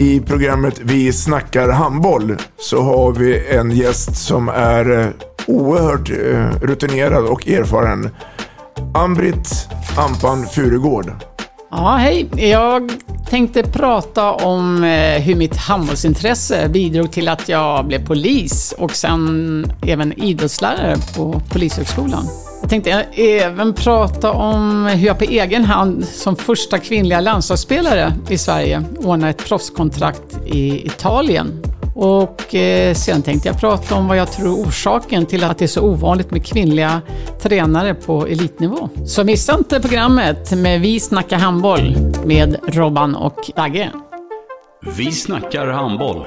i programmet Vi snackar handboll så har vi en gäst som är eh, oerhört eh, rutinerad och erfaren. Ann-Britt Ampan Furugård. Ja, hej. Jag tänkte prata om eh, hur mitt handbollsintresse bidrog till att jag blev polis och sen även idrottslärare på Polishögskolan. Jag tänkte eh, även prata om hur jag på egen hand som första kvinnliga landslagsspelare i Sverige ordnade ett proffskontrakt i Italien. Och eh, sen tänkte jag prata om vad jag tror är orsaken till att det är så ovanligt med kvinnliga tränare på elitnivå. Så missa inte programmet med Vi snackar handboll med Robban och Dagge. Vi snackar handboll.